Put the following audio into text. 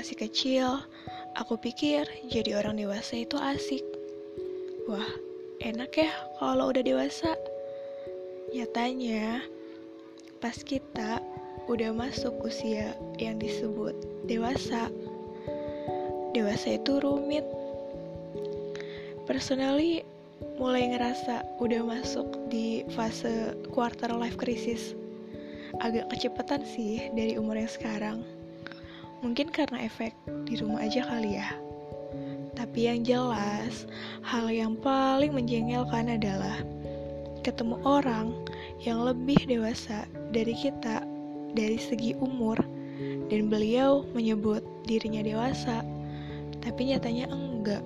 masih kecil, aku pikir jadi orang dewasa itu asik. Wah, enak ya kalau udah dewasa. Nyatanya, pas kita udah masuk usia yang disebut dewasa, dewasa itu rumit. Personally, mulai ngerasa udah masuk di fase quarter life crisis. Agak kecepatan sih dari umur yang sekarang. Mungkin karena efek di rumah aja kali ya. Tapi yang jelas, hal yang paling menjengkelkan adalah ketemu orang yang lebih dewasa dari kita dari segi umur dan beliau menyebut dirinya dewasa, tapi nyatanya enggak.